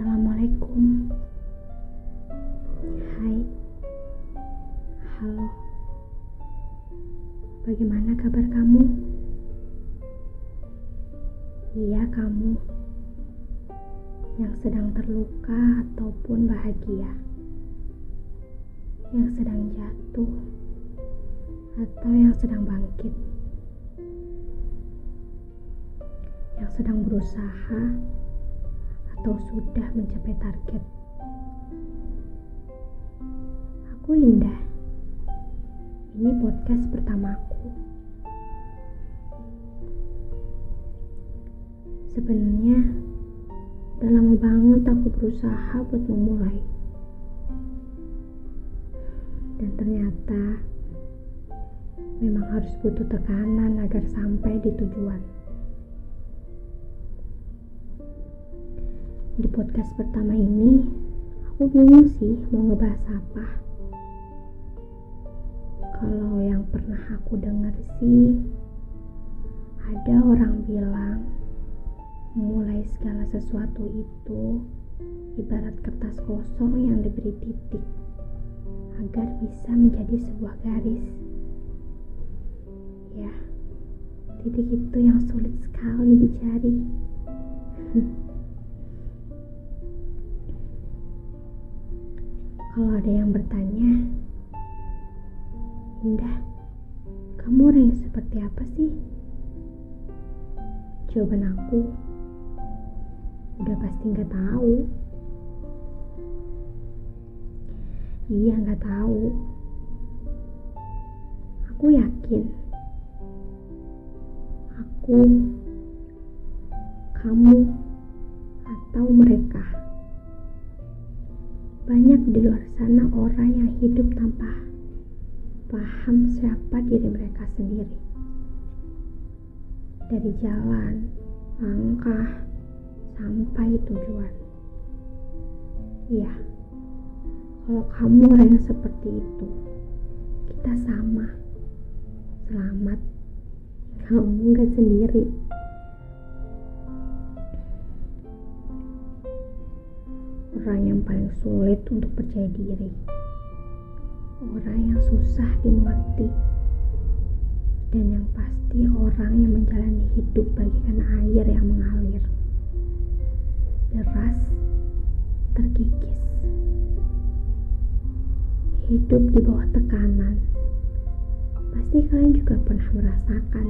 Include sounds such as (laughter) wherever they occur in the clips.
Assalamualaikum. Hai. Halo. Bagaimana kabar kamu? Iya, kamu yang sedang terluka ataupun bahagia, yang sedang jatuh atau yang sedang bangkit, yang sedang berusaha atau sudah mencapai target. Aku Indah. Ini podcast pertamaku. Sebenarnya udah lama banget aku berusaha buat memulai. Dan ternyata memang harus butuh tekanan agar sampai di tujuan. Di podcast pertama ini, aku bingung sih mau ngebahas apa. Kalau yang pernah aku dengar sih, ada orang bilang memulai segala sesuatu itu ibarat kertas kosong yang diberi titik agar bisa menjadi sebuah garis. Ya, titik itu yang sulit sekali dicari. (laughs) Kalau ada yang bertanya, Indah, kamu orang yang seperti apa sih? Jawaban aku, udah pasti nggak tahu. Iya nggak tahu. Aku yakin. Aku, kamu, atau mereka banyak di luar sana orang yang hidup tanpa paham siapa diri mereka sendiri. Dari jalan, langkah, sampai tujuan. Iya, kalau kamu orang yang seperti itu, kita sama. Selamat, kamu gak sendiri. Yang sulit untuk percaya diri, orang yang susah dimengerti, dan yang pasti orang yang menjalani hidup bagikan air yang mengalir, deras, terkikis, hidup di bawah tekanan. Pasti kalian juga pernah merasakan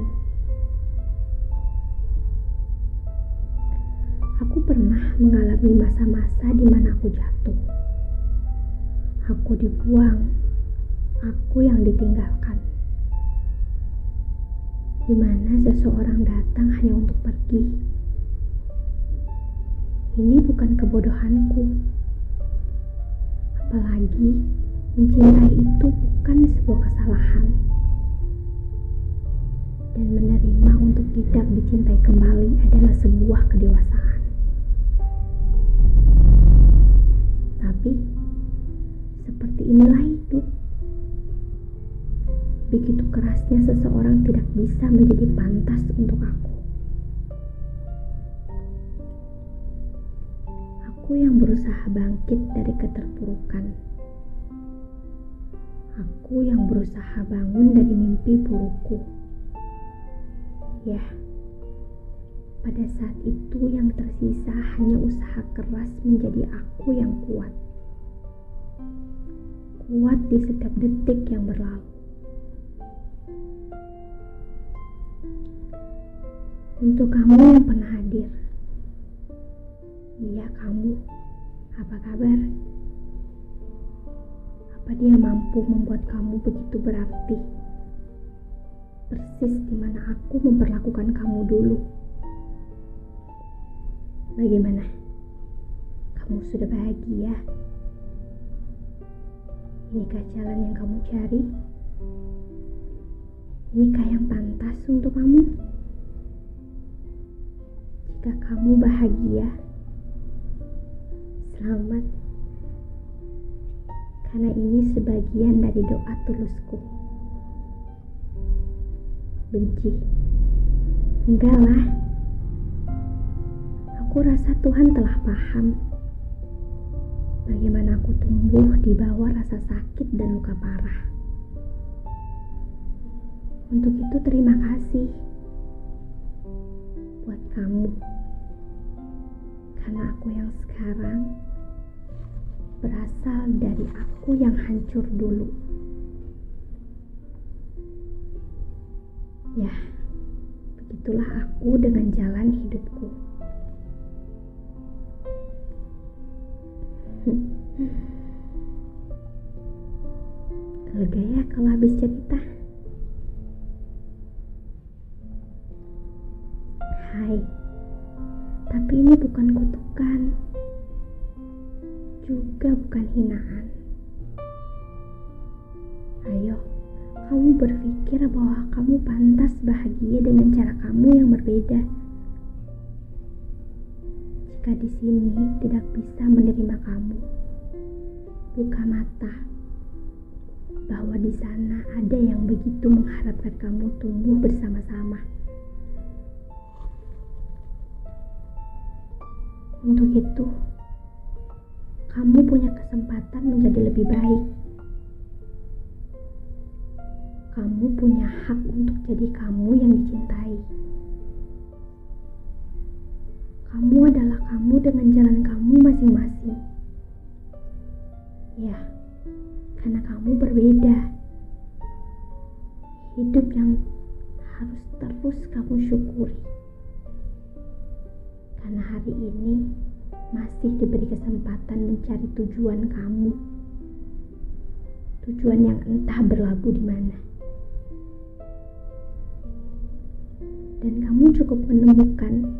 pernah mengalami masa-masa di mana aku jatuh. Aku dibuang, aku yang ditinggalkan. Di mana seseorang datang hanya untuk pergi. Ini bukan kebodohanku. Apalagi mencintai itu bukan sebuah kesalahan. Dan menerima untuk tidak dicintai kembali adalah sebuah kedewasaan. Bisa menjadi pantas untuk aku. Aku yang berusaha bangkit dari keterpurukan. Aku yang berusaha bangun dari mimpi burukku. Ya, pada saat itu yang tersisa hanya usaha keras menjadi aku yang kuat kuat di setiap detik yang berlalu. Untuk kamu yang pernah hadir, iya kamu, apa kabar? Apa dia mampu membuat kamu begitu berarti? Persis di mana aku memperlakukan kamu dulu. Bagaimana? Kamu sudah bahagia? Inikah jalan yang kamu cari? Inikah yang pantas untuk kamu? Jika kamu bahagia, selamat. Karena ini sebagian dari doa tulusku. Benci? Enggak lah. Aku rasa Tuhan telah paham bagaimana aku tumbuh di bawah rasa sakit dan luka parah. Untuk itu terima kasih buat kamu. Karena aku yang sekarang berasal dari aku yang hancur dulu. Ya, begitulah aku dengan jalan hidupku. Lega ya kalau habis cerita. Hai, tapi ini bukan kutukan, juga bukan hinaan. Ayo, kamu berpikir bahwa kamu pantas bahagia dengan cara kamu yang berbeda. Jika di sini tidak bisa menerima kamu, buka mata bahwa di sana ada yang begitu mengharapkan kamu tumbuh bersama-sama. Untuk itu, kamu punya kesempatan menjadi lebih baik. Kamu punya hak untuk jadi kamu yang dicintai. Kamu adalah kamu dengan jalan kamu masing-masing. Ya, karena kamu berbeda. Hidup yang harus terus kamu syukuri. Karena hari ini masih diberi kesempatan mencari tujuan kamu. Tujuan yang entah berlabuh di mana. Dan kamu cukup menemukan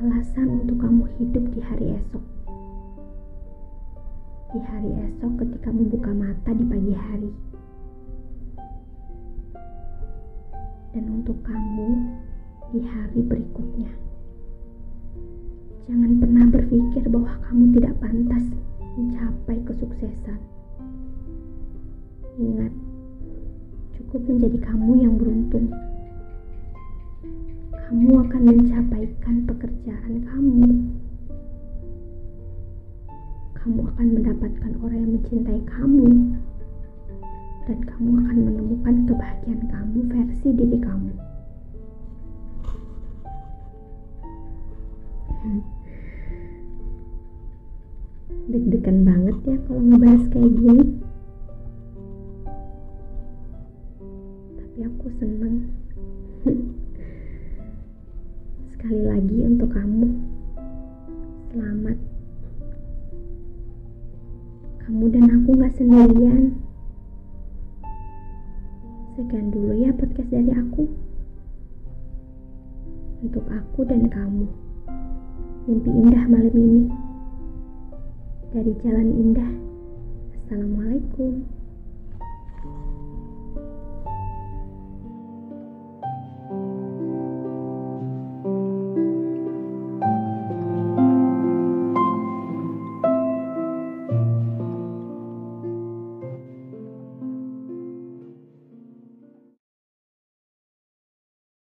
alasan untuk kamu hidup di hari esok. Di hari esok ketika membuka mata di pagi hari. Dan untuk kamu di hari berikutnya. Jangan pernah berpikir bahwa kamu tidak pantas mencapai kesuksesan. Ingat, cukup menjadi kamu yang beruntung kamu akan mencapaikan pekerjaan kamu. Kamu akan mendapatkan orang yang mencintai kamu, dan kamu akan menemukan kebahagiaan kamu versi diri kamu. Deg-degan banget ya kalau ngebahas kayak gini. Tapi aku seneng. (laughs) Sekali lagi untuk kamu, selamat. Kamu dan aku gak sendirian. Sekian dulu ya podcast dari aku. Untuk aku dan kamu. Mimpi indah malam ini. Dari jalan indah. Assalamualaikum.